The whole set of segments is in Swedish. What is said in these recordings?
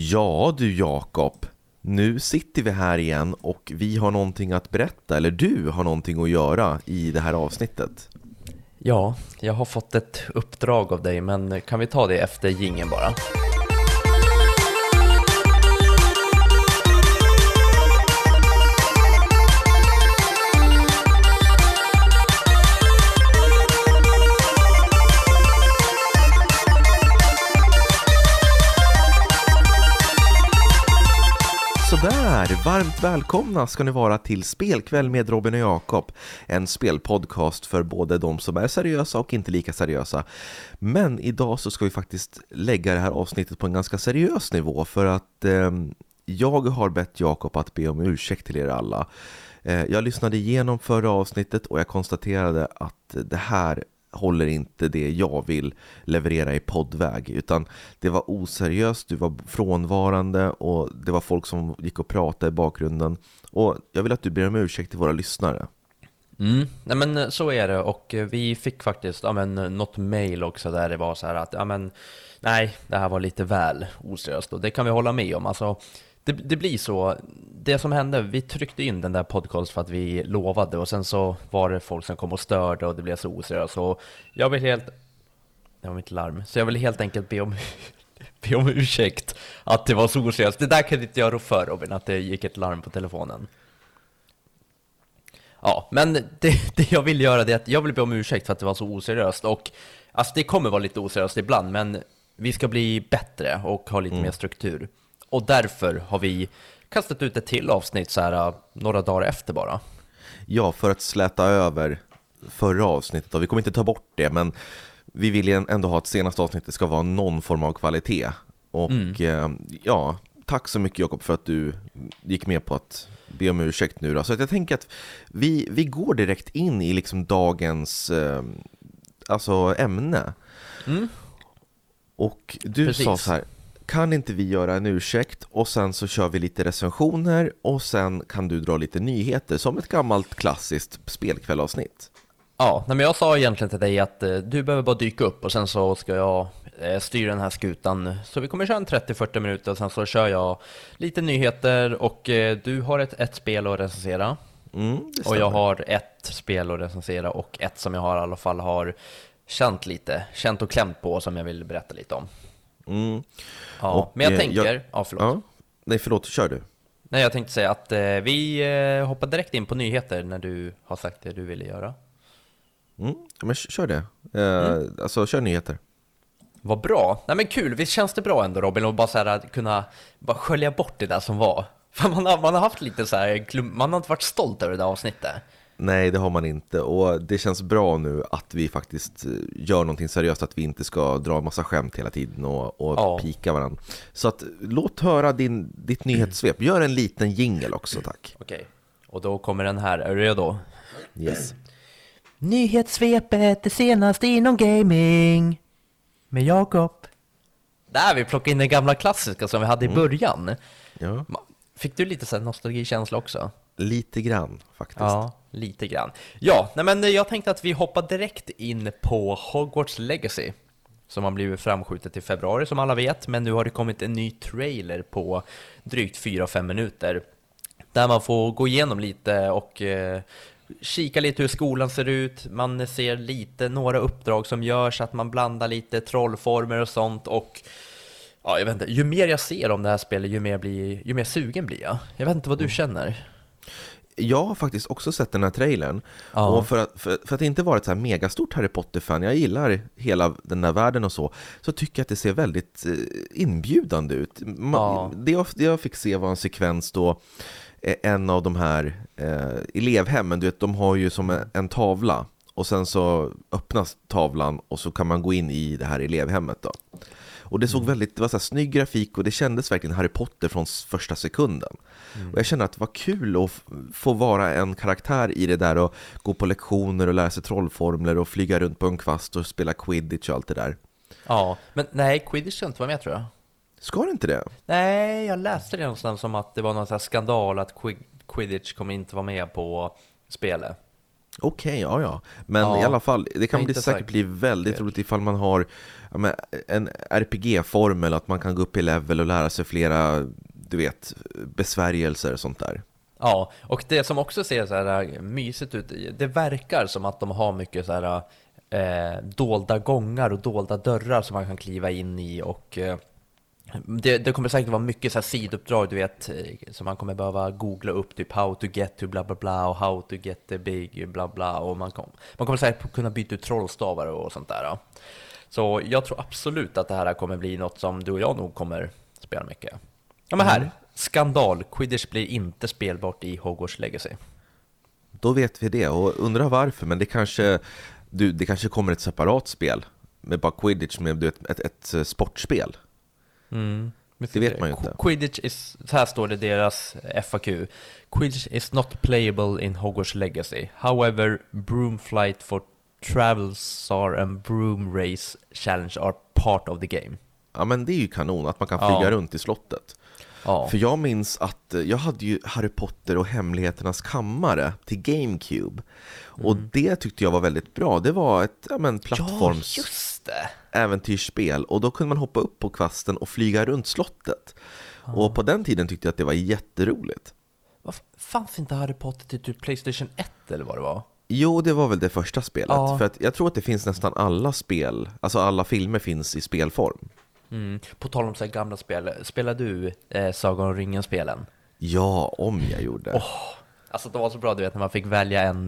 Ja du Jakob, nu sitter vi här igen och vi har någonting att berätta, eller du har någonting att göra i det här avsnittet. Ja, jag har fått ett uppdrag av dig, men kan vi ta det efter gingen bara? Sådär, varmt välkomna ska ni vara till Spelkväll med Robin och Jakob. En spelpodcast för både de som är seriösa och inte lika seriösa. Men idag så ska vi faktiskt lägga det här avsnittet på en ganska seriös nivå för att eh, jag har bett Jakob att be om ursäkt till er alla. Eh, jag lyssnade igenom förra avsnittet och jag konstaterade att det här håller inte det jag vill leverera i poddväg utan det var oseriöst, du var frånvarande och det var folk som gick och pratade i bakgrunden och jag vill att du ber om ursäkt till våra lyssnare. Mm, nej men eh, så är det och eh, vi fick faktiskt ja, men, eh, något mail också där det var så här att ja, men, nej, det här var lite väl oseriöst och det kan vi hålla med om. Alltså, det, det, blir så. Det som hände, vi tryckte in den där podcast för att vi lovade och sen så var det folk som kom och störde och det blev så oseriöst. Så jag vill helt... Det var mitt larm. Så jag vill helt enkelt be om, be om ursäkt att det var så oseriöst. Det där kan inte jag rå för Robin, att det gick ett larm på telefonen. Ja, men det, det jag vill göra det är att jag vill be om ursäkt för att det var så oseriöst och alltså det kommer vara lite oseriöst ibland, men vi ska bli bättre och ha lite mm. mer struktur. Och därför har vi kastat ut ett till avsnitt så här äh, några dagar efter bara. Ja, för att släta över förra avsnittet och vi kommer inte ta bort det, men vi vill ändå ha att senaste avsnittet ska vara någon form av kvalitet. Och mm. eh, ja, tack så mycket Jakob för att du gick med på att be om ursäkt nu då. Så att jag tänker att vi, vi går direkt in i liksom dagens eh, alltså ämne. Mm. Och du Precis. sa så här, kan inte vi göra en ursäkt och sen så kör vi lite recensioner och sen kan du dra lite nyheter som ett gammalt klassiskt spelkvällavsnitt. Ja, men jag sa egentligen till dig att eh, du behöver bara dyka upp och sen så ska jag eh, styra den här skutan. Så vi kommer köra en 30-40 minuter och sen så kör jag lite nyheter och eh, du har ett, ett spel att recensera. Mm, och jag har ett spel att recensera och ett som jag har i alla fall har känt lite, känt och klämt på som jag vill berätta lite om. Mm. Ja, och, men jag eh, tänker, jag, ja förlåt. Ja, nej förlåt, kör du. Nej, jag tänkte säga att eh, vi eh, hoppar direkt in på nyheter när du har sagt det du ville göra. Mm, men kör det. Eh, mm. Alltså, kör nyheter. Vad bra. Nej men kul, visst känns det bra ändå Robin att bara så här, kunna bara skölja bort det där som var? För man har, man har haft lite så här, man har inte varit stolt över det där avsnittet. Nej, det har man inte och det känns bra nu att vi faktiskt eh, gör någonting seriöst, att vi inte ska dra en massa skämt hela tiden och, och ja. pika varandra. Så att låt höra din, ditt nyhetssvep. Gör en liten jingel också, tack. Okej, och då kommer den här. Är du redo? Yes. Nyhetssvepet, det senaste inom gaming med Jakob. Där vi plockade in den gamla klassiska som vi hade i mm. början. Ja. Fick du lite så nostalgikänsla också? Lite grann faktiskt. Ja, lite grann. Ja, nej men jag tänkte att vi hoppar direkt in på Hogwarts Legacy som har blivit framskjutet till februari som alla vet, men nu har det kommit en ny trailer på drygt 4-5 minuter där man får gå igenom lite och eh, kika lite hur skolan ser ut, man ser lite några uppdrag som görs, att man blandar lite trollformer och sånt och ja, jag vet inte, ju mer jag ser om det här spelet, ju mer, blir, ju mer sugen blir jag. Jag vet inte vad du mm. känner? Jag har faktiskt också sett den här trailern. Ja. Och för att, för, för, att inte vara ett så här megastort Harry Potter-fan, jag gillar hela den här världen och så, så tycker jag att det ser väldigt eh, inbjudande ut. Ja. det, jag, det jag fick se var en sekvens då eh, en av de här eh, elevhemmen, du vet, de har ju som en, en, tavla och sen så öppnas tavlan och så kan man gå in i det här elevhemmet då. Och det såg mm. väldigt, det var så här snygg grafik och det kändes verkligen Harry Potter från första sekunden. Mm. Och jag känner att det var kul att få vara en karaktär i det där och gå på lektioner och lära sig trollformler och flyga runt på en kvast och spela quidditch och allt det där. Ja, men nej, quidditch ska inte vara med tror jag. Ska det inte det? Nej, jag läste det någonstans som att det var någon sån skandal att quidditch kommer inte vara med på spelet. Okej, okay, ja ja. Men Ja, i alla fall, det kan bli säkert säker. bli väldigt roligt ifall man har ja, en RPG-formel, att man kan gå upp i level och lära sig flera, du vet, besvärjelser och sånt där. Ja, och det som också ser så här äh, mysigt ut, det verkar som att de har mycket så här eh, dolda gångar och dolda dörrar som man kan kliva in i och eh, det, det kommer säkert vara mycket så här sidouppdrag, du vet, som man kommer behöva googla upp, typ how to get to bla bla bla och how to get the big bla bla och man, kom, man kommer säkert kunna byta ut trollstavar och sånt där. ja. Så jag tror absolut att det här kommer bli något som du och jag nog kommer spela mycket. Ja men här, skandal, Quidditch blir inte spelbart i Hogwarts Legacy. Då vet vi det och undrar varför, men det kanske, du, det kanske kommer ett separat spel med bara quidditch med du vet, ett, ett, ett sportspel. Det vet man ju inte. Quidditch is, så här står det i deras FAQ. Quidditch is not playable in Hogwarts Legacy. However, broom flight for Travelzar and broom race challenge are part of the game. Ja men det är ju kanon, att man kan flyga Ja. runt i slottet. Ja, För jag minns att eh, jag hade ju Harry Potter och Hemligheternas kammare till GameCube. Och det tyckte jag var väldigt bra. Det var ett ja, men, plattforms ja äventyrsspel och då kunde man hoppa upp på kvasten och flyga runt slottet. Och på den tiden tyckte jag att det var jätteroligt. Vad Fanns inte Harry Potter till typ Playstation 1 eller vad det var? Jo, det var väl det första spelet. Ja. För att jag tror att det finns nästan alla spel, alltså alla filmer finns i spelform. Mm. På tal om så här gamla spel, spelar du eh, Sagan om ringen-spelen? Ja, om jag gjorde. Alltså det var så bra, du vet när man fick välja en,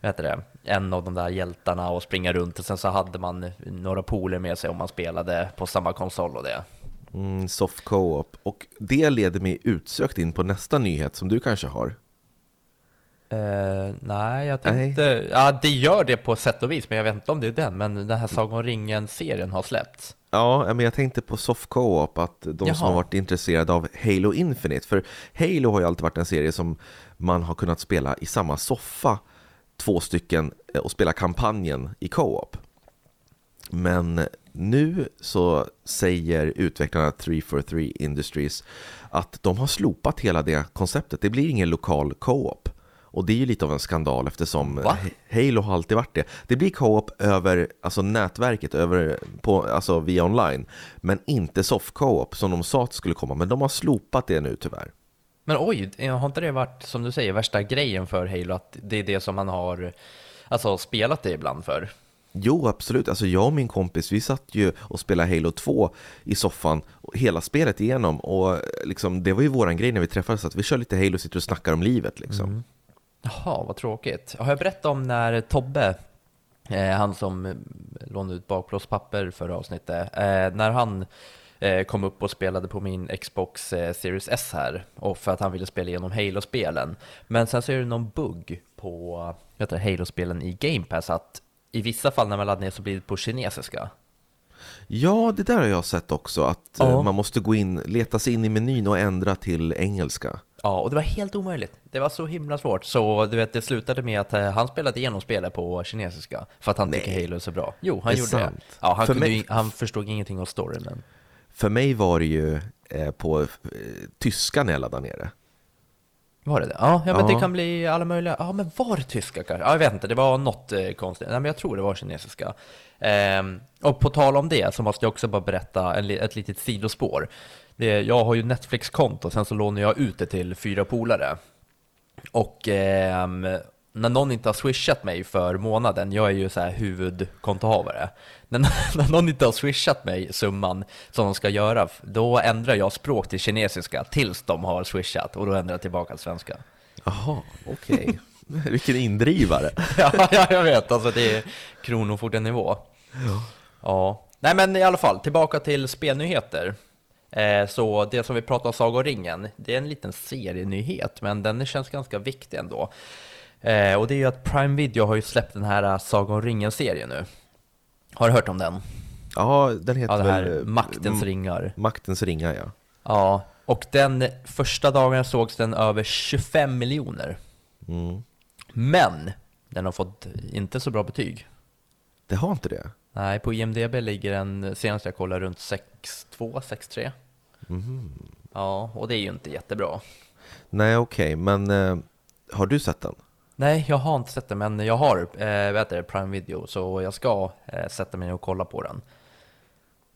vad heter det, en av de där hjältarna och springa runt och sen så hade man några poler med sig om man spelade på samma konsol och det. Mm, soft co-op. Och det leder mig utsökt in på nästa nyhet som du kanske har. Eh, nej, jag tänkte, ja det gör det på sätt och vis, men jag vet inte om det är den, men den här Sagan ringen-serien har släppts. Ja, men jag tänkte på soft co-op, att de som Jaha. har varit intresserade av Halo Infinite, för Halo har ju alltid varit en serie som man har kunnat spela i samma soffa, två stycken, eh, och spela kampanjen i co-op. Men nu så säger utvecklarna 343 Industries att de har slopat hela det konceptet. Det blir ingen lokal co-op. Och det är ju lite av en skandal eftersom Va? Halo har alltid varit det. Det blir co-op över alltså nätverket, över på, alltså via online. Men inte soft co-op som de sa att skulle komma. Men de har slopat det nu tyvärr. Men oj, har inte det varit, som du säger, värsta grejen för Halo, att det är det som man har alltså, spelat det ibland för? Jo, absolut. Alltså jag och min kompis, vi satt ju och spelade Halo 2 i soffan hela spelet igenom och liksom, det var ju våran grej när vi träffades, att vi kör lite Halo, sitter och snackar om livet liksom. Jaha, vad tråkigt. Har jag berättat om när Tobbe, eh, han som eh, lånade ut bakplåtspapper förra avsnittet, eh, när han eh, kom upp och spelade på min Xbox eh, Series S här, och för att han ville spela igenom Halo-spelen. Men sen så är det någon bugg på Halo-spelen i Game Pass, att i vissa fall när man laddar ner så blir det på kinesiska. Ja, det där har jag sett också, att Ja. eh, man måste gå in, leta sig in i menyn och ändra till engelska. Ja, och det var helt omöjligt. Det var så himla svårt. Så du vet, det slutade med att eh, han spelade igenom spelet på kinesiska för att han tycker Nej. Halo är så bra. Jo, han Det gjorde sant. det. Ja, han, För kunde mig- ju, han förstod ingenting av storyn, men... För mig var det ju eh, på eh, tyska när jag laddade ner det. Var det det? Ja, ja men Ja. det kan bli alla möjliga. Ja, men var det tyska kanske? Ja, jag vet inte, det var något eh, konstigt. Nej, men jag tror det var kinesiska. Ehm, och på tal om det så måste jag också bara berätta en, ett litet sidospår. Det, jag har ju Netflix-konto, sen så lånar jag ut det till fyra polare. Och ehm, när någon inte har swishat mig för månaden, jag är ju så här huvudkontohavare, när, när någon inte har swishat mig summan som de ska göra, då ändrar jag språk till kinesiska tills de har swishat och då ändrar jag tillbaka till svenska. Jaha, okej. Vilken indrivare. ja, ja, jag vet, alltså det är kronofogdenivå. Ja. Nej men i alla fall, tillbaka till spelnyheter. Eh, så det som vi pratade om, Saga och ringen, det är en liten serienyhet, men den känns ganska viktig ändå. Eh, och det är ju att Prime Video har ju släppt den här eh, Saga om ringen-serien nu. Har du hört om den? Ja, den heter Ja, det här väl... Maktens ringar. Maktens ringar, ja. Ja, och den första dagen sågs den över 25 miljoner. Mm. Men den har fått inte så bra betyg. Det har inte det? Nej, på IMDB ligger den senast jag kollade runt 6-2, 6-3. Ja, och det är ju inte jättebra. Nej, okej, men eh, har du sett den? Nej, jag har inte sett det, men jag har eh, vet det, Prime Video, så jag ska eh, sätta mig och kolla på den.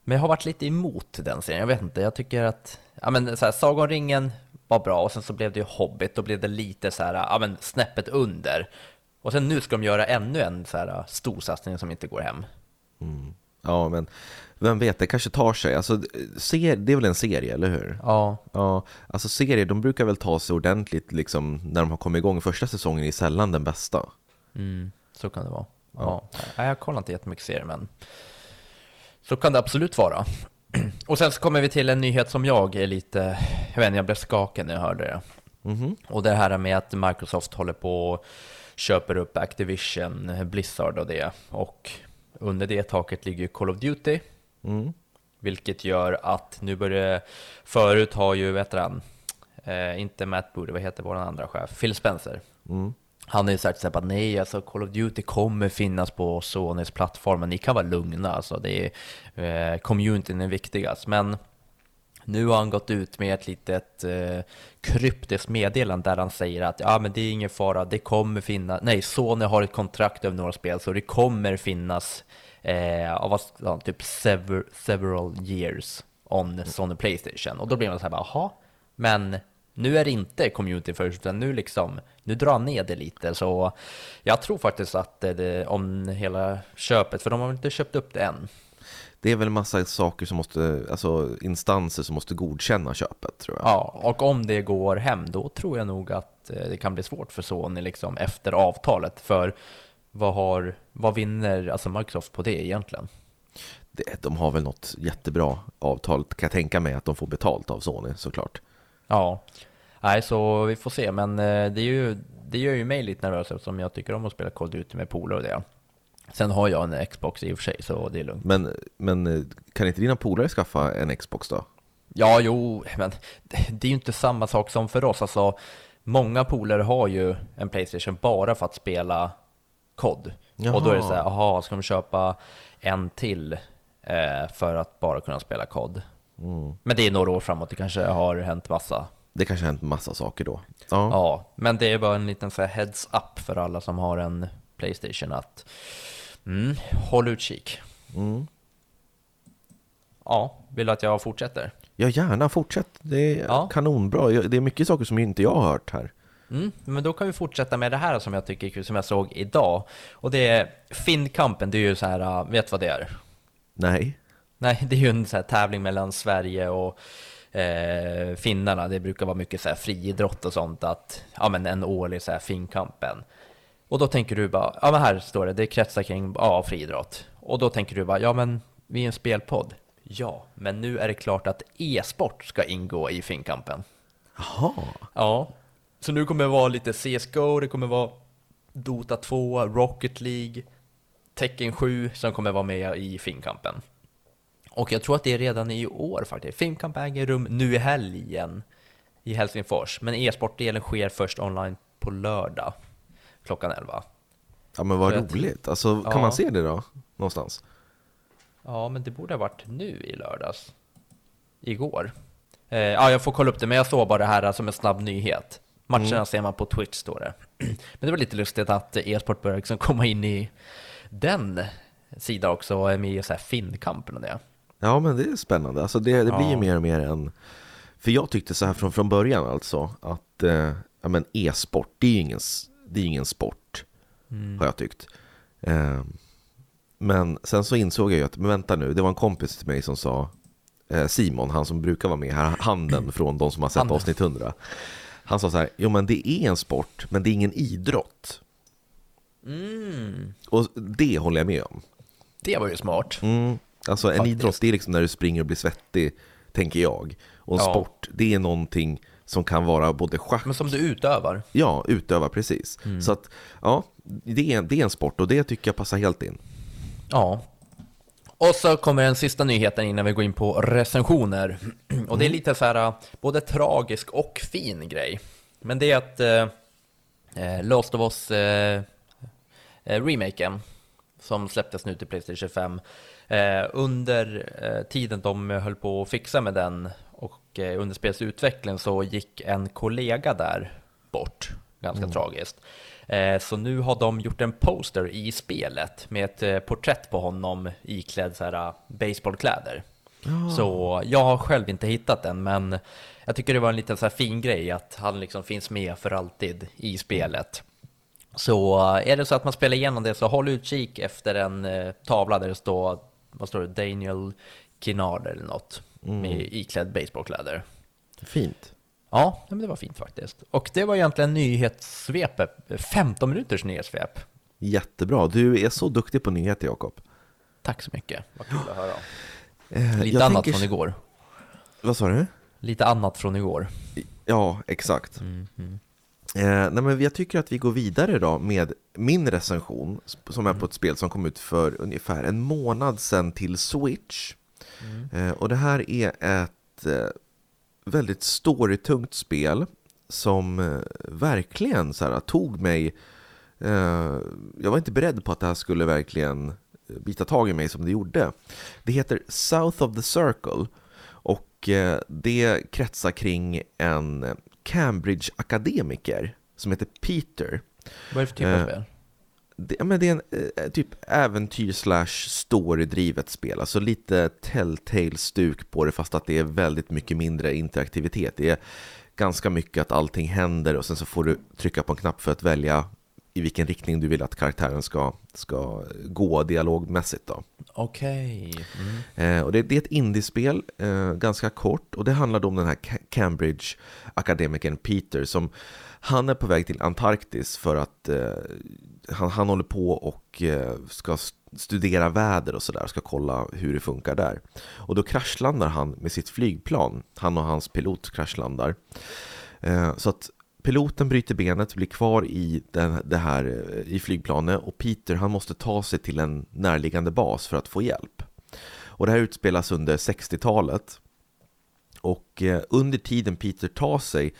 Men jag har varit lite emot den serien, jag vet inte, jag tycker att, ja men så här, Sagan ringen var bra, och sen så blev det ju Hobbit, då blev det lite så här, ja men snäppet under. Och sen nu ska de göra ännu en så här stor satsning som inte går hem. Mm. Ja, men vem vet, det kanske tar sig. Alltså, ser, det är väl en serie, eller hur? Ja. ja. Alltså serier, de brukar väl ta sig ordentligt liksom, när de har kommit igång. Första säsongen är sällan den bästa. Mm, så kan det vara. Ja. ja. Jag kollar inte jättemycket serier, men så kan det absolut vara. Och sen så kommer vi till en nyhet som jag är lite, jag vet inte, jag blev skakad när jag hörde det. Mm -hmm. Och det här med att Microsoft håller på och köper upp Activision, Blizzard och det. Och under det taket ligger Call of Duty. Mm. Vilket gör att nu börjar, förut har ju, vet han, eh, inte Matt Booty, vad heter vår andra chef? Phil Spencer. Mm. Han har ju sagt att nej, alltså Call of Duty kommer finnas på Sonys plattform, ni kan vara lugna, alltså det är, eh, communityn är viktigast. Men nu har han gått ut med ett litet eh, kryptiskt meddelande där han säger att ja, men det är ingen fara, det kommer finnas, nej, Sony har ett kontrakt över några spel, så det kommer finnas eh, av ja, typ sever, several years on Sony Playstation. Och då blir man så här bara, jaha, men nu är det inte community first, utan nu liksom, nu drar han ner det lite. Så jag tror faktiskt att det, om hela köpet, för de har väl inte köpt upp det än. Det är väl massa saker som måste, alltså instanser som måste godkänna köpet tror jag. Ja, och om det går hem, då tror jag nog att eh, det kan bli svårt för Sony liksom efter avtalet. För vad, har, vad vinner alltså Microsoft på det egentligen? Det, de har väl något jättebra avtal, kan jag tänka mig att de får betalt av Sony såklart. Ja, nej så vi får se, men eh, det, är ju, det gör ju mig lite nervös eftersom jag tycker om att spela Call of Duty med polare och det. Sen har jag en Xbox i och för sig, så det är lugnt. Men, men eh, kan inte dina polare skaffa en Xbox då? Ja, jo, men det är ju inte samma sak som för oss. Alltså, många polare har ju en Playstation bara för att spela kod. Och då är det så här, aha, ska de köpa en till eh, för att bara kunna spela kod? Mm. Men det är några år framåt, det kanske har hänt massa. Det kanske har hänt massa saker då. Ja, ja men det är bara en liten så här heads up för alla som har en Playstation att mm, håll utkik. Mm. Ja, vill du att jag fortsätter? Ja, gärna fortsätt. Det är ja. kanonbra. Det är mycket saker som inte jag har hört här. Mm, men då kan vi fortsätta med det här som jag tycker är kul, som jag såg idag. Och det är Finnkampen, det är ju så här, äh, vet vad det är? Nej. Nej, det är ju en så här tävling mellan Sverige och eh, finnarna. Det brukar vara mycket så här friidrott och sånt, att, ja men en årlig så här Finnkampen. Och då tänker du bara, ja men här står det, det kretsar kring, ja, friidrott. Och då tänker du bara, ja men vi är en spelpodd. Ja, men nu är det klart att e-sport ska ingå i Finnkampen. Jaha. Ja, så nu kommer det vara lite CSGO, det kommer vara Dota 2, Rocket League, Tekken 7 som kommer vara med i Finnkampen. Och jag tror att det är redan i år faktiskt. Finnkamp äger rum nu i helgen i Helsingfors, men e-sportdelen sker först online på lördag klockan 11. Ja men vad Så roligt, alltså kan ja. man se det då någonstans? Ja, men det borde ha varit nu i lördags. Igår. Eh, ja, jag får kolla upp det, men jag såg bara det här som en snabb nyhet. Matcherna mm. ser man på Twitch, står det. Men det var lite lustigt att e-sport börjar liksom komma in i den sidan också och är med i så här Finnkampen och det. Ja, men det är spännande. Alltså det, det blir ju mer och mer en... För jag tyckte så här från, från början alltså att eh, ja, men e-sport, det är ju ingen, det är ingen sport, mm. har jag tyckt. Eh, men sen så insåg jag ju att, men vänta nu, det var en kompis till mig som sa, eh, Simon, han som brukar vara med här, handen från de som har sett handen. avsnitt 100. Han sa så här, jo men det är en sport, men det är ingen idrott. Mm. Och det håller jag med om. Det var ju smart. Mm. Alltså Faktiskt. en idrott, det är liksom när du springer och blir svettig, tänker jag. Och en ja. sport, det är någonting som kan vara både schack... Men som du utövar? Ja, utövar precis. Mm. Så att, ja, det är, det är en sport och det tycker jag passar helt in. Ja, och så kommer den sista nyheten innan vi går in på recensioner. Och det är mm. lite så här, både tragisk och fin grej. Men det är att eh, Last of Us eh, remaken som släpptes nu till Playstation 5 eh, under eh, tiden de höll på att fixa med den under spelets utveckling så gick en kollega där bort, ganska mm. tragiskt. Eh, så nu har de gjort en poster i spelet med ett eh, porträtt på honom iklädd så här baseballkläder. Oh. Så jag har själv inte hittat den, men jag tycker det var en liten så här fin grej att han liksom finns med för alltid i spelet. Så är det så att man spelar igenom det så håll utkik efter en tavla där det står, vad står det, Daniel Kinnard eller något mm. med iklädd baseballkläder. Fint. Ja, men det var fint faktiskt. Och det var egentligen nyhetssvepet, 15 minuters nyhetssvep. Jättebra, du är så duktig på nyheter Jakob. Tack så mycket, vad kul att höra. Eh, Lite annat tänker... från igår. Vad sa du? Lite annat från igår. Ja, exakt. Mm -hmm. eh, nej, men jag tycker att vi går vidare då med min recension som är på ett spel som kom ut för ungefär en månad sedan till Switch. Mm. Och det här är ett eh, väldigt storytungt spel som eh, verkligen så här, tog mig... Jag var inte beredd på att det här skulle verkligen bita tag i mig som det gjorde. Det heter South of the Circle och det kretsar kring en Cambridge-akademiker som heter Peter. Vad är det för typ av spel? Det, men det är en eh, typ äventyr slash storydrivet spel, alltså lite Telltale-stuk på det fast att det är väldigt mycket mindre interaktivitet. Det är ganska mycket att allting händer och sen så får du trycka på en knapp för att välja i vilken riktning du vill att karaktären ska, ska gå dialogmässigt. Då. Okej. Okay. Mm. Eh, och det, det, är ett indiespel, eh, ganska kort, och det handlar om den här Cambridge-akademikern Peter som han är på väg till Antarktis för att eh, han, han håller på och eh, ska studera väder och sådär, ska kolla hur det funkar där. Och då kraschlandar han med sitt flygplan, han och hans pilot kraschlandar. Eh, så att piloten bryter benet, blir kvar i den, det här eh, i flygplanet och Peter han måste ta sig till en närliggande bas för att få hjälp. Och det här utspelas under 60-talet. Och under tiden Peter tar sig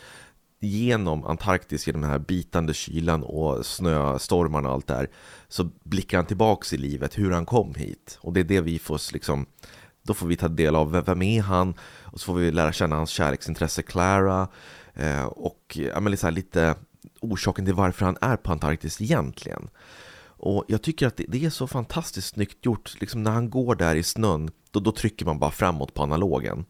genom Antarktis, genom den här bitande kylan och snöstormarna och allt där, så blickar han tillbaks i livet, hur han kom hit. Och det är det vi får liksom, då får vi ta del av, vem är han? Och så får vi lära känna hans kärleksintresse Clara, eh, och ja, men lite, lite orsaken till varför han är på Antarktis egentligen. Och jag tycker att det, det är så fantastiskt snyggt gjort, liksom när han går där i snön, då, då trycker man bara framåt på analogen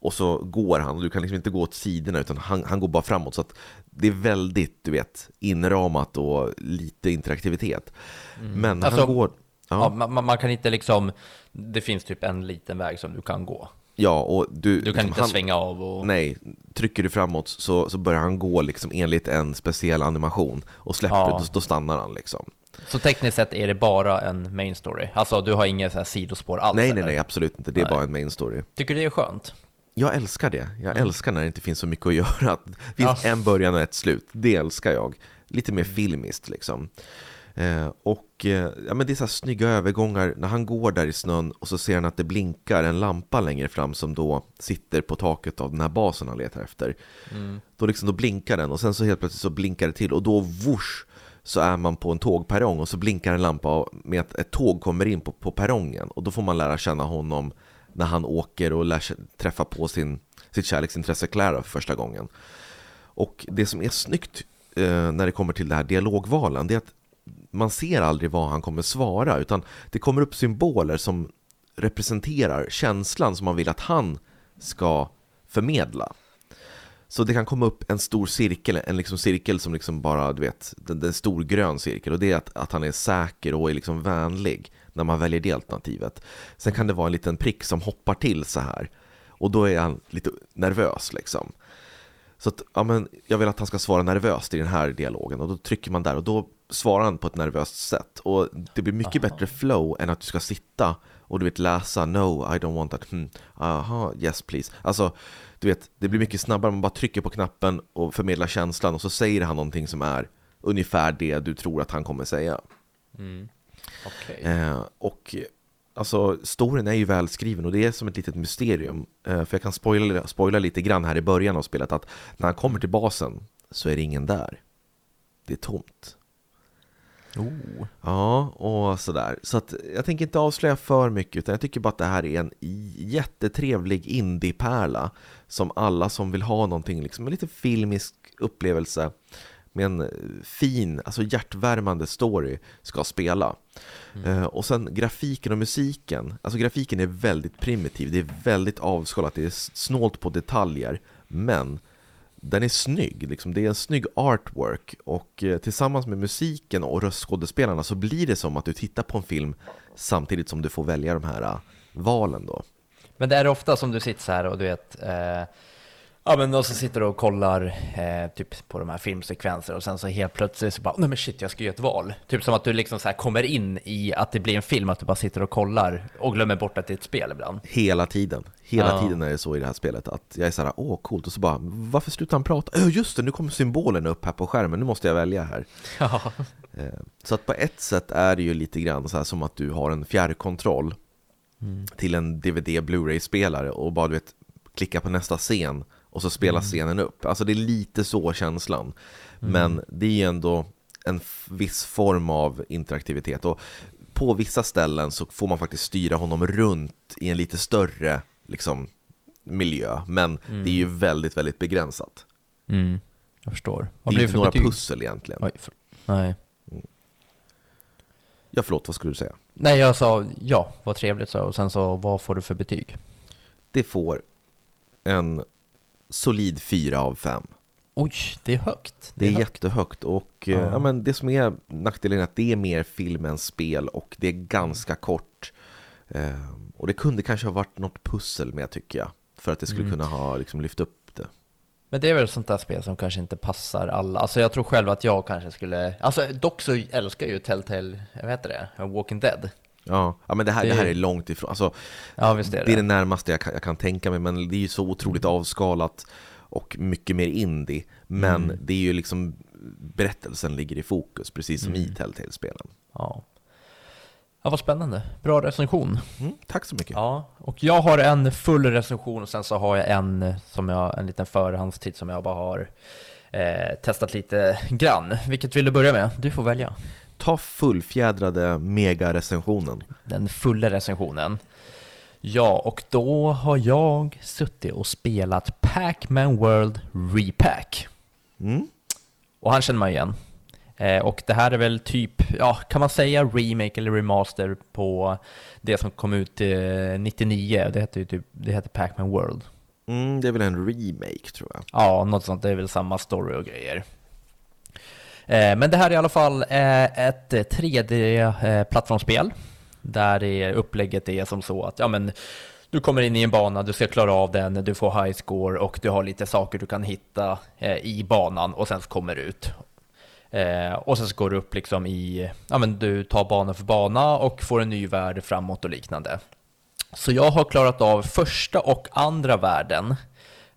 och så går han och du kan liksom inte gå åt sidorna utan han, han går bara framåt så att det är väldigt, du vet, inramat och lite interaktivitet. Mm. Men alltså, han går... Ja. ja man, man, kan inte liksom, det finns typ en liten väg som du kan gå. Ja, och du, du kan liksom, inte han, svänga av och... Nej, trycker du framåt så, så börjar han gå liksom enligt en speciell animation och släpper ja. då, då stannar han liksom. Så tekniskt sett är det bara en main story? Alltså du har inga så här sidospår alls? Nej, nej, nej, absolut inte. Det är nej. bara en main story. Tycker du det är skönt? Jag älskar det. Jag mm. älskar när det inte finns så mycket att göra. Det finns ja. en början och ett slut. Det älskar jag. Lite mer filmiskt liksom. Eh, och eh, ja, men det är så här snygga övergångar när han går där i snön och så ser han att det blinkar en lampa längre fram som då sitter på taket av den här basen han letar efter. Mm. Då, liksom, då blinkar den och sen så helt plötsligt så blinkar det till och då whoosh så är man på en tågperrong och så blinkar en lampa med att ett tåg kommer in på, på perrongen och då får man lära känna honom när han åker och lär sig, träffa på sin, sitt kärleksintresse Clara för första gången. Och det som är snyggt eh, när det kommer till det här dialogvalen, det är att man ser aldrig vad han kommer svara, utan det kommer upp symboler som representerar känslan som man vill att han ska förmedla. Så det kan komma upp en stor cirkel, en liksom cirkel som liksom bara, du vet, en, en stor grön cirkel och det är att, att han är säker och är liksom vänlig när man väljer det alternativet. Sen kan det vara en liten prick som hoppar till så här och då är han lite nervös liksom. Så att, ja, men jag vill att han ska svara nervöst i den här dialogen och då trycker man där och då svarar han på ett nervöst sätt och det blir mycket aha. bättre flow än att du ska sitta och du vet läsa no, I don't want that, hmm, aha, yes please. Alltså, du vet, det blir mycket snabbare, man bara trycker på knappen och förmedlar känslan och så säger han någonting som är ungefär det du tror att han kommer säga. Mm. Okay. Eh, och alltså, storyn är ju välskriven och det är som ett litet mysterium. Eh, för jag kan spoila, spoila lite grann här i början av spelet att när han kommer till basen så är det ingen där. Det är tomt. Oh. Ja, och sådär. Så att jag tänker inte avslöja för mycket, utan jag tycker bara att det här är en jättetrevlig indiepärla som alla som vill ha någonting, liksom en lite filmisk upplevelse med en fin, alltså hjärtvärmande story ska spela. Mm. Uh, och sen grafiken och musiken, alltså grafiken är väldigt primitiv, det är väldigt avskalat, det är snålt på detaljer, men den är snygg, liksom. det är en snygg artwork och eh, tillsammans med musiken och röstskådespelarna så blir det som att du tittar på en film samtidigt som du får välja de här eh, valen då. Men det är ofta som du sitter så här och du vet eh, Ja men och så sitter du och kollar eh, typ på de här filmsekvenser och sen så helt plötsligt så bara nej men shit jag ska göra ett val. Typ som att du liksom så här kommer in i att det blir en film, att du bara sitter och kollar och glömmer bort att det är ett spel ibland. Hela tiden. Hela ja. tiden är det så i det här spelet att jag är såhär, åh coolt, och så bara, varför slutar han prata? Ja just det, nu kommer symbolen upp här på skärmen, nu måste jag välja här. Ja. Eh, så att på ett sätt är det ju lite grann så här som att du har en fjärrkontroll mm. till en DVD Blu-ray-spelare och bara du vet, klicka på nästa scen och så spelas mm. scenen upp. Alltså det är lite så känslan. Mm. Men det är ju ändå en viss form av interaktivitet. Och på vissa ställen så får man faktiskt styra honom runt i en lite större liksom, miljö. Men mm. det är ju väldigt, väldigt begränsat. Mm. Jag förstår. Vad det är inte några betyg? pussel egentligen. Oj, för... Nej. Mm. Ja, förlåt, vad skulle du säga? Nej, jag sa ja, vad trevligt så. Och sen så, vad får du för betyg? Det får en solid 4 av 5. Oj, det är högt. Det är, det är högt. jättehögt och uh. ja, men det som är nackdelen är att det är mer film än spel och det är ganska kort. Eh, och det kunde kanske ha varit något pussel med tycker jag, för att det skulle mm. kunna ha liksom, lyft upp det. Men det är väl sånt där spel som kanske inte passar alla. Alltså jag tror själv att jag kanske skulle, alltså dock så älskar jag ju Telltale, vad heter det, Walking Dead. Ja, ja men det här, det... det här är långt ifrån. Alltså, ja, visst är det. det är det närmaste jag kan, jag kan tänka mig, men det är ju så otroligt avskalat och mycket mer indie. Men mm. det är ju liksom, berättelsen ligger i fokus, precis som mm. i Telltale-spelen. Ja. Ja, vad spännande. Bra recension. Mm, tack så mycket. Ja, och jag har en full recension och sen så har jag en, som jag, en liten förhandstid som jag bara har eh, testat lite grann. Vilket vill du börja med? Du får välja ta fullfjädrade mega-recensionen. Den fulla recensionen. Ja, och då har jag suttit och spelat Pac-Man World Repack. Mm. Och han känner man igen. Eh, och det här är väl typ, ja, kan man säga remake eller remaster på det som kom ut eh, 99? Det heter ju typ, det heter Pac-Man World. Mm, det är väl en remake tror jag. Ja, något sånt. Det är väl samma story och grejer. Eh, men det här är i alla fall eh, ett eh, 3D-plattformsspel där upplägget är som så att ja, men, du kommer in i en bana, du ska klara av den, du får high score och du har lite saker du kan hitta i banan och sen kommer du ut. och sen så går du upp liksom i, ja men du tar bana för bana och får en ny värld framåt och liknande. Så jag har klarat av första och andra världen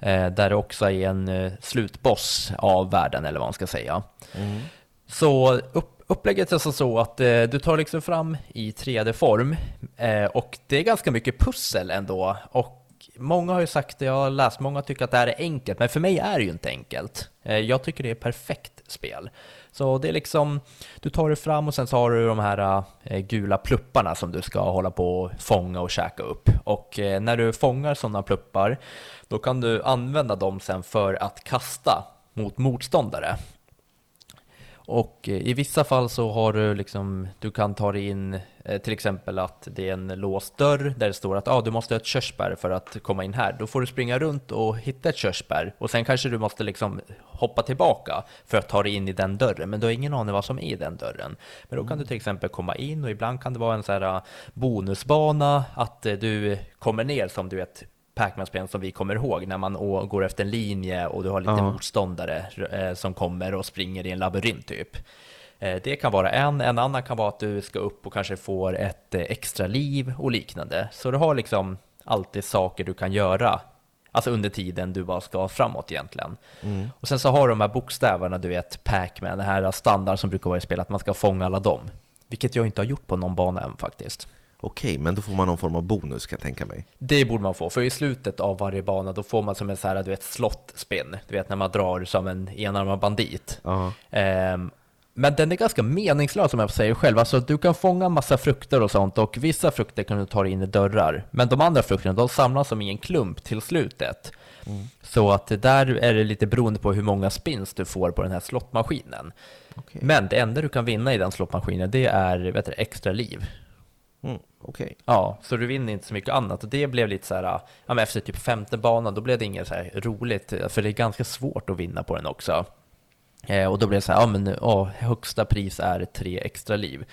där det också är en eh, slutboss av världen, eller vad man ska säga. Mm. Så upp, upplägget är så att eh, du tar liksom fram i 3D-form och det är ganska mycket pussel ändå. Och Många har ju sagt jag har läst, många tycker att det här är enkelt, men för mig är det ju inte enkelt. Jag tycker det är perfekt spel. Så det är liksom, du tar dig fram och sen så har du de här eh, gula plupparna som du ska hålla på och fånga och käka upp. Och eh, när du fångar sådana pluppar, då kan du använda dem sen för att kasta mot motståndare. Och eh, i vissa fall så har du liksom, du kan ta dig in, till exempel att det är en låst dörr där det står att ah, du måste ha ett körsbär för att komma in här. Då får du springa runt och hitta ett körsbär och sen kanske du måste liksom hoppa tillbaka för att ta dig in i den dörren. Men du har ingen aning vad som är i den dörren. Men då kan du till exempel komma in och ibland kan det vara en så här eh, bonusbana att du kommer ner som du vet Pac-Man-spelen som vi kommer ihåg när man går efter en linje och du har lite ja. motståndare eh, som kommer och springer i en labyrint typ. Eh, det kan vara en, en annan kan vara att du ska upp och kanske får ett eh, extra liv och liknande. Så du har liksom alltid saker du kan göra, alltså under tiden du bara ska framåt egentligen. Mm. Och sen så har du de här bokstäverna, du vet, Pac-Man, det här standard som brukar vara i spel, att man ska fånga alla dem. Vilket jag inte har gjort på någon bana än faktiskt. Okej, men då får man någon form av bonus kan jag tänka mig. Det borde man få, för i slutet av varje bana då får man som en så här, du vet, slottspinn. Du vet när man drar som en enarmad bandit. Ehm, men den är ganska meningslös om jag säga själv. Alltså du kan fånga massa frukter och sånt och vissa frukter kan du ta in i dörrar. Men de andra frukterna, de samlas som i en klump till slutet. Mm. Så att där är det lite beroende på hur många spins du får på den här slottmaskinen. Okay. Men det enda du kan vinna i den slottmaskinen, det är vet du, extra liv. Mm, okay. Ja, så du vinner inte så mycket annat och det blev lite så här, ja men efter typ femte banan, då blev det inget så här roligt, för det är ganska svårt att vinna på den också. Eh, och då blev det så här, ja men åh, högsta pris är tre extra liv.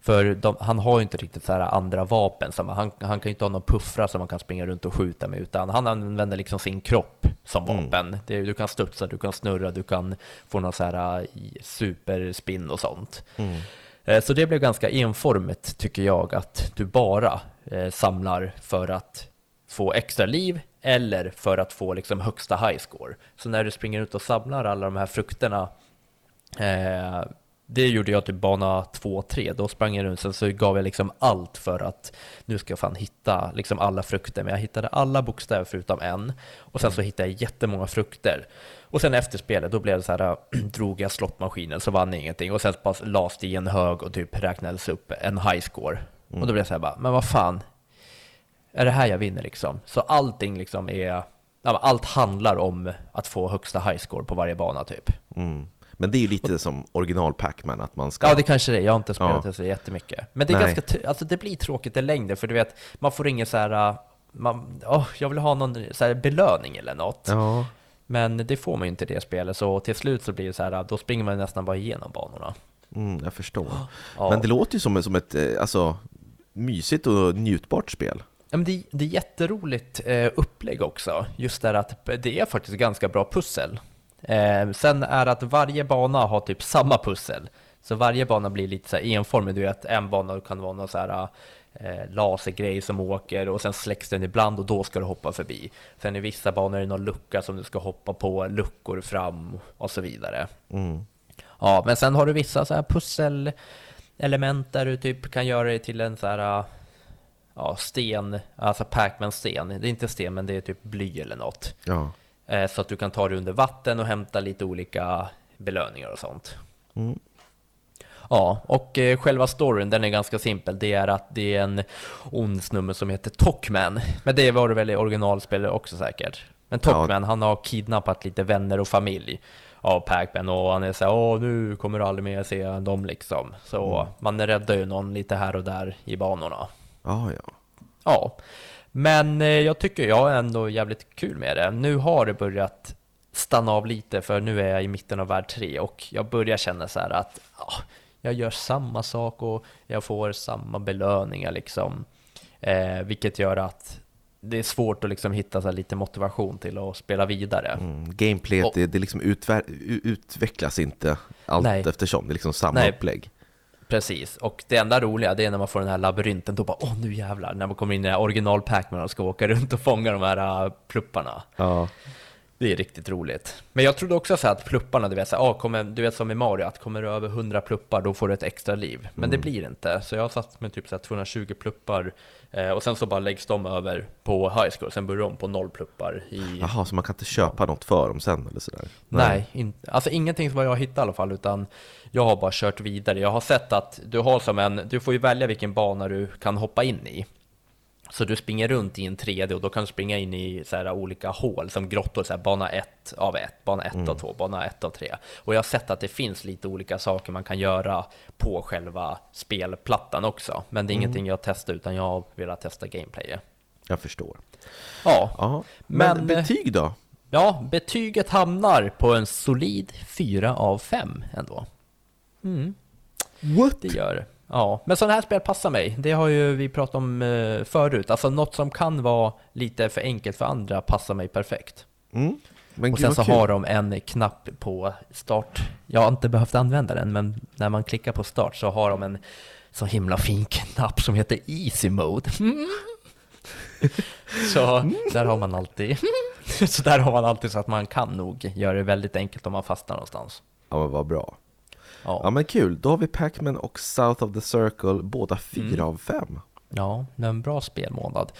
För de, han har ju inte riktigt så här andra vapen, som, han, han kan ju inte ha någon puffra som man kan springa runt och skjuta med, utan han använder liksom sin kropp som mm. vapen. Mm. Det, du kan studsa, du kan snurra, du kan få någon så här uh, superspinn och sånt. Mm. Eh, så det blev ganska enformigt tycker jag, att du bara eh, samlar för att få extra liv eller för att få liksom högsta high score. Så när du springer ut och samlar alla de här frukterna eh, det gjorde jag typ bana 2-3, då sprang jag runt, sen så gav jag liksom allt för att nu ska jag fan hitta liksom alla frukter, men jag hittade alla bokstäver förutom en, och sen så hittade jag jättemånga frukter. Och sen efter spelet, då blev det så här, drog jag slottmaskinen så vann jag ingenting, och sen bara lades det i en hög och typ räknades upp en high score. Mm. Och då blev jag så här bara, men vad fan, är det här jag vinner liksom? Så allting liksom är, allt handlar om att få högsta high score på varje bana typ. Mm. Men det är ju lite som original Pac-Man, att man ska... Ja, det kanske det är. Jag har inte spelat ja. det så jättemycket. Men det är Nej. ganska, alltså det blir tråkigt i längden, för du vet, man får ingen så här, äh, man, oh, jag vill ha någon så här belöning eller något. Ja. Men det får man ju inte i det spelet, så till slut så blir det så här, då springer man nästan bara igenom banorna. Mm, jag förstår. Ja. Men det låter ju som, som ett eh, alltså, mysigt och njutbart spel. Ja, men det, det är jätteroligt eh, upplägg också. Just det att det är faktiskt ganska bra pussel. Eh, sen är att varje bana har typ samma pussel. Så varje bana blir lite så här enformig. Du vet, en bana kan vara någon så här eh, lasergrej som åker och sen släcks den ibland och då ska du hoppa förbi. Sen i vissa banor är det någon lucka som du ska hoppa på, luckor fram och så vidare. Mm. Ja, men sen har du vissa så här pusselelement där du typ kan göra det till en så här ja, sten, alltså Pac-Man-sten. Det är inte sten, men det är typ bly eller något. Ja. Eh, så att du kan ta dig under vatten och hämta lite olika belöningar och sånt. Mm. Ja, och eh, själva storyn den är ganska simpel. Det är att det är en ond snubbe som heter Tockman. Men det var det väl i originalspelet också säkert. Men Tockman, ja. han har kidnappat lite vänner och familj av Pac-Man och han är såhär, åh nu kommer du aldrig mer se dem liksom. Så mm. man räddar ju någon lite här och där i banorna. Ah, ja. Ja, men eh, jag tycker jag är ändå jävligt kul med det. Nu har det börjat stanna av lite för nu är jag i mitten av värld 3 och jag börjar känna så här att ja, jag gör samma sak och jag får samma belöningar liksom. Eh, vilket gör att det är svårt att liksom hitta så lite motivation till att spela vidare. Mm, gameplayet, det, det liksom utvecklas inte allt nej. eftersom, det är liksom samma nej. upplägg. Precis, och det enda roliga det är när man får den här labyrinten, då bara åh nu jävlar, när man kommer in i original Pac-Man och ska åka runt och fånga de här uh, plupparna. Ja. Det är riktigt roligt. Men jag trodde också så att plupparna, du vet, så, ah, kommer, du vet som i Mario, att kommer du över 100 pluppar då får du ett extra liv. Men mm. det blir inte, så jag har satt med typ så 220 pluppar eh, och sen så bara läggs de över på high school, sen börjar de på noll pluppar. I... Jaha, så man kan inte köpa något för dem sen eller sådär? Nej, Nej in, alltså ingenting som jag har hittat i alla fall, utan jag har bara kört vidare. Jag har sett att du har som en, du får ju välja vilken bana du kan hoppa in i. Så du springer runt i en 3D och då kan du springa in i så här olika hål som grottor, så här bana 1 av 1, bana 1 mm. av 2, bana 1 av 3. Och jag har sett att det finns lite olika saker man kan göra på själva spelplattan också. Men det är mm. ingenting jag testar utan jag har velat testa gameplayet. Jag förstår. Ja, Aha. Men, men betyg då? Ja, betyget hamnar på en solid 4 av 5 ändå. Mm. What? Det gör det. Ja, men sådana här spel passar mig. Det har ju vi pratat om eh, förut. Alltså något som kan vara lite för enkelt för andra passar mig perfekt. Mm. och sen så kul. har de en knapp på start. Jag har inte behövt använda den, men när man klickar på start så har de en så himla fin knapp som heter Easy Mode. så där har man alltid så där har man alltid så att man kan nog göra det väldigt enkelt om man fastnar någonstans. Ja, men vad bra. Ja. ja men kul, då har vi Pac-Man och South of the Circle, båda fyra mm. av fem. Ja, det är en bra spelmånad.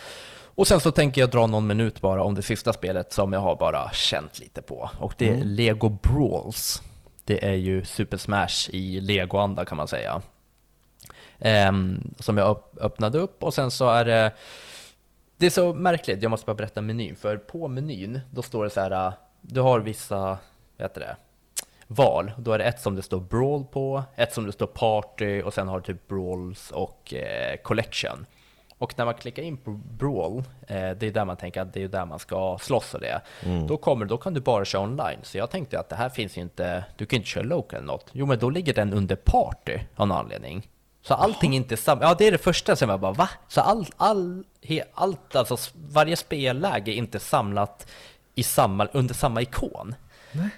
Och sen så tänker jag dra någon minut bara om det sista spelet som jag har bara känt lite på. Och det är mm. Lego Brawls. Det är ju Super Smash i Lego-anda kan man säga. Um, som jag öppnade upp och sen så är det Det är så märkligt, jag måste bara berätta menyn, för på menyn då står det så här Du har vissa, vad heter det? Val. Då är det ett som det står Brawl på, ett som det står Party och sen har du typ Brawls och eh, Collection. Och när man klickar in på Brawl, eh, det är där man tänker att det är där man ska slåss och det. Mm. Då, kommer, då kan du bara köra online. Så jag tänkte att det här finns ju inte, du kan inte köra local eller något. Jo men då ligger den under Party av någon anledning. Så allting är inte samma, ja det är det första som jag bara va? Så all, all, he, allt, alltså varje spelläge är inte samlat i samma, under samma ikon. Nej.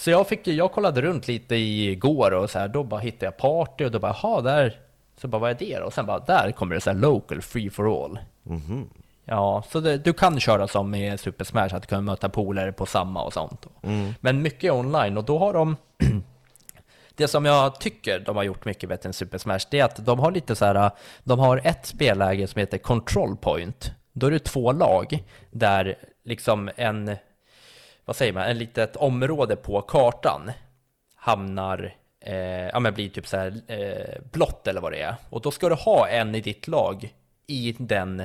Så jag, fick, jag kollade runt lite igår och så här, då bara hittade jag party och då bara, jaha, där, så bara, vad är det då? Och sen bara, där kommer det så här local, free for all. Mm -hmm. Ja, så det, du kan köra som med Super Smash, att du kan möta polare på samma och sånt. Mm. Men mycket online, och då har de Det som jag tycker de har gjort mycket bättre än Super Smash, det är att de har lite så här, de har ett spelläge som heter Control Point. Då är det två lag, där liksom en vad säger man, en litet område på kartan hamnar, eh, ja men blir typ så här eh, blått eller vad det är. Och då ska du ha en i ditt lag i den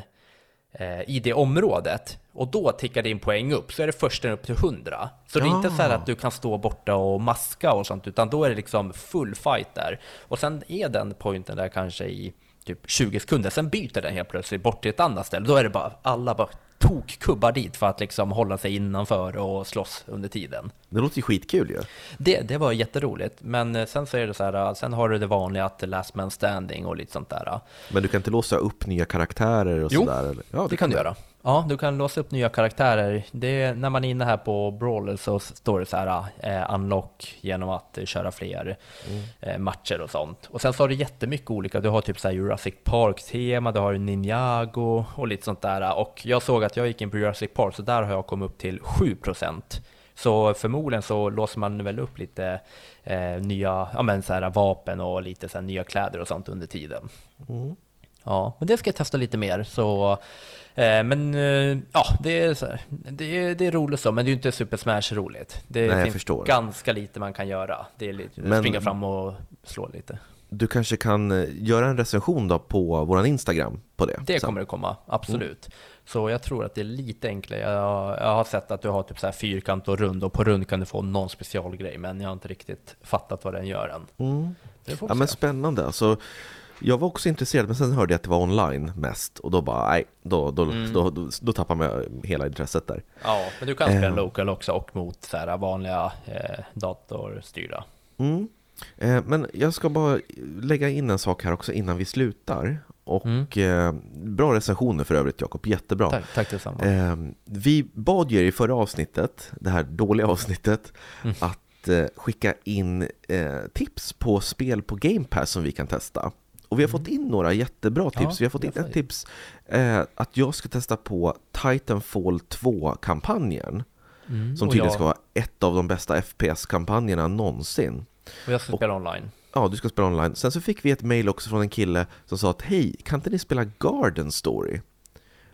eh, i det området. Och då tickar din poäng upp. Så är det först upp till 100 så det är inte så här att du kan stå borta och maska och sånt utan då är det liksom full fight där. Och sen är den pointen där kanske i typ 20 sekunder. Sen byter den helt plötsligt bort till ett annat ställe. Då är det bara alla bara tokkubbar dit för att liksom hålla sig innanför och slåss under tiden. Det låter ju skitkul ju. Ja. Det, det var jätteroligt, men eh, sen så är det så här, eh, sen har du det vanliga att last man standing och lite sånt där. Eh. Men du kan inte låsa upp nya karaktärer och sådär? Jo, ja, det, det kan du göra. Ja, du kan låsa upp nya karaktärer. Det är, när man är inne här på Brawler så står det så här eh, unlock genom att köra fler mm. eh, matcher och sånt. Och sen så har du jättemycket olika. Du har typ så här Jurassic Park-tema, du har Ninjago och lite sånt där. Och jag såg att jag gick in på Jurassic Park, så där har jag kommit upp till 7%. Så förmodligen så låser man väl upp lite eh, nya ja, men så här, vapen och lite så här, nya kläder och sånt under tiden. Mm. Ja, men det ska jag testa lite mer. Så men eh, ja, det är, så här, det, är, det är roligt så, men det är ju inte Super Smash roligt. Det Nej, finns ganska lite man kan göra. Det är lite, men, springa fram och slå lite. Du kanske kan eh, göra en recension då på vår Instagram på det? Det kommer det komma, absolut. Mm. Så jag tror att det är lite enklare. Jag, jag har sett att du har typ så här fyrkant och rund och på rund kan du få någon specialgrej, men jag har inte riktigt fattat vad den gör än. Mm. Ja, men spännande. Alltså, jag var också intresserad, men sen hörde jag att det var online mest och då bara, nej, då, då, mm. då, då, då tappar man hela intresset där. Ja, men du kan spela eh. local också och mot så här vanliga eh, datorstyrda. Mm. Eh, men jag ska bara lägga in en sak här också innan vi slutar. Och mm. eh, bra recensioner för övrigt Jakob, jättebra. Tack, tack detsamma. Eh, vi bad er i förra avsnittet, det här dåliga avsnittet, mm. att eh, skicka in eh, tips på spel på Game Pass som vi kan testa. Och vi har fått in några jättebra tips. Ja, vi har fått in ett tips eh, att jag ska testa på Titanfall 2-kampanjen. Mm, som tydligen jag... ska vara ett av de bästa FPS-kampanjerna någonsin. Och jag ska och, spela online. Ja, du ska spela online. Sen så fick vi ett mail också från en kille som sa att hej, kan inte ni spela Garden Story?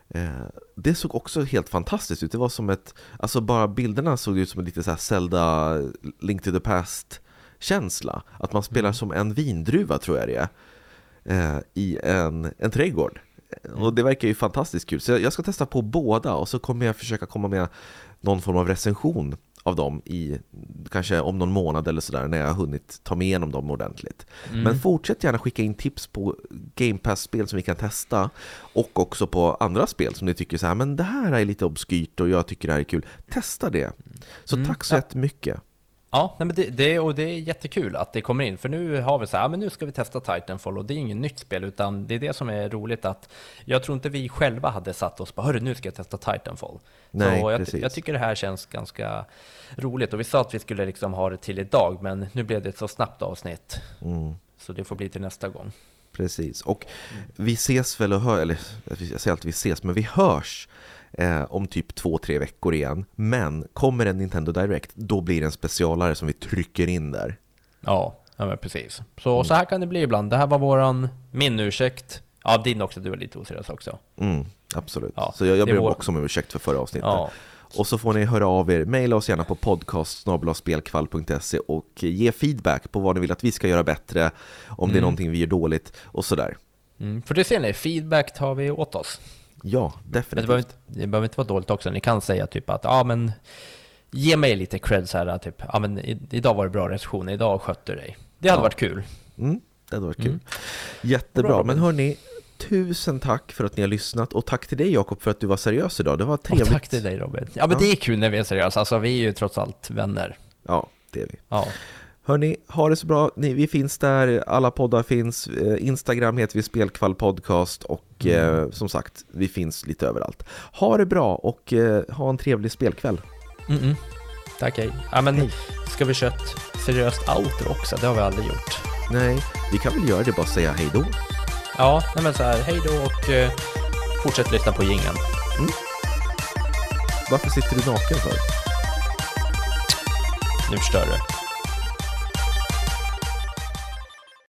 Eh, det såg också helt fantastiskt ut. Det var som ett, alltså bara bilderna såg ut som en lite så här Zelda Link to the Past känsla. Att man spelar mm. som en vindruva tror jag det är eh, i en, en trädgård. Mm. Och det verkar ju fantastiskt kul. Så jag ska testa på båda och så kommer jag försöka komma med någon form av recension av dem i kanske om någon månad eller sådär när jag har hunnit ta mig igenom dem ordentligt. Mm. Men fortsätt gärna skicka in tips på Game Pass-spel som vi kan testa och också på andra spel som ni tycker så här, men det här är lite obskyrt och jag tycker det här är kul. Testa det! Så mm. tack så jättemycket! Ja, nej men det, det, och det är jättekul att det kommer in, för nu har vi så här, men nu ska vi testa Titanfall och det är inget nytt spel, utan det är det som är roligt att jag tror inte vi själva hade satt oss på, hörru nu ska jag testa Titanfall. Nej, så jag, precis. jag tycker det här känns ganska roligt och vi sa att vi skulle liksom ha det till idag, men nu blev det ett så snabbt avsnitt. Mm. Så det får bli till nästa gång. Precis, och vi ses väl och hör, eller jag säger alltid vi ses, men vi hörs eh, om typ två, tre veckor igen. Men kommer en Nintendo Direct, då blir det en specialare som vi trycker in där. Ja, ja men precis. Så, mm. så här kan det bli ibland. Det här var våran, min ursäkt. Ja, din också, du var lite oseriös också. Mm, absolut. Ja, så jag, jag ber vår... också om ursäkt för förra avsnittet. Ja. Och så får ni höra av er, mejla oss gärna på podcast.spelkvall.se och ge feedback på vad ni vill att vi ska göra bättre, om mm. det är mm. någonting vi gör dåligt och sådär. Mm, för det ser ni, feedback tar vi åt oss. Ja, definitivt. Men det behöver, inte, det behöver inte vara dåligt också. Ni kan säga typ att, ja men, ge mig lite cred så här, typ, ja men idag var det bra recensioner, idag skötte du dig. Det hade ja. varit kul. Mm, det hade varit kul. Mm. Jättebra, bra, men hörni, tusen tack för att ni har lyssnat och tack till dig Jakob för att du var seriös idag. Det var trevligt. Och tack till dig Robin. Ja men ja. det är kul när vi är seriösa, alltså vi är ju trots allt vänner. Ja, det är vi. Ja. Hörni, ha det så bra. Ni, vi finns där, alla poddar finns. Eh, Instagram heter vi Spelkvall Podcast och mm. eh, som sagt, vi finns lite överallt. Ha det bra och eh, ha en trevlig spelkväll. Mm -mm. Tack, hej. Ja, men hej. ska vi köra ett seriöst outro också? Det har vi aldrig gjort. Nej, vi kan väl göra det bara säga hej då. Ja, nej men så här, hej då och eh, fortsätt lyssna på gingen. Mm. Varför sitter du naken för? Nu förstör du.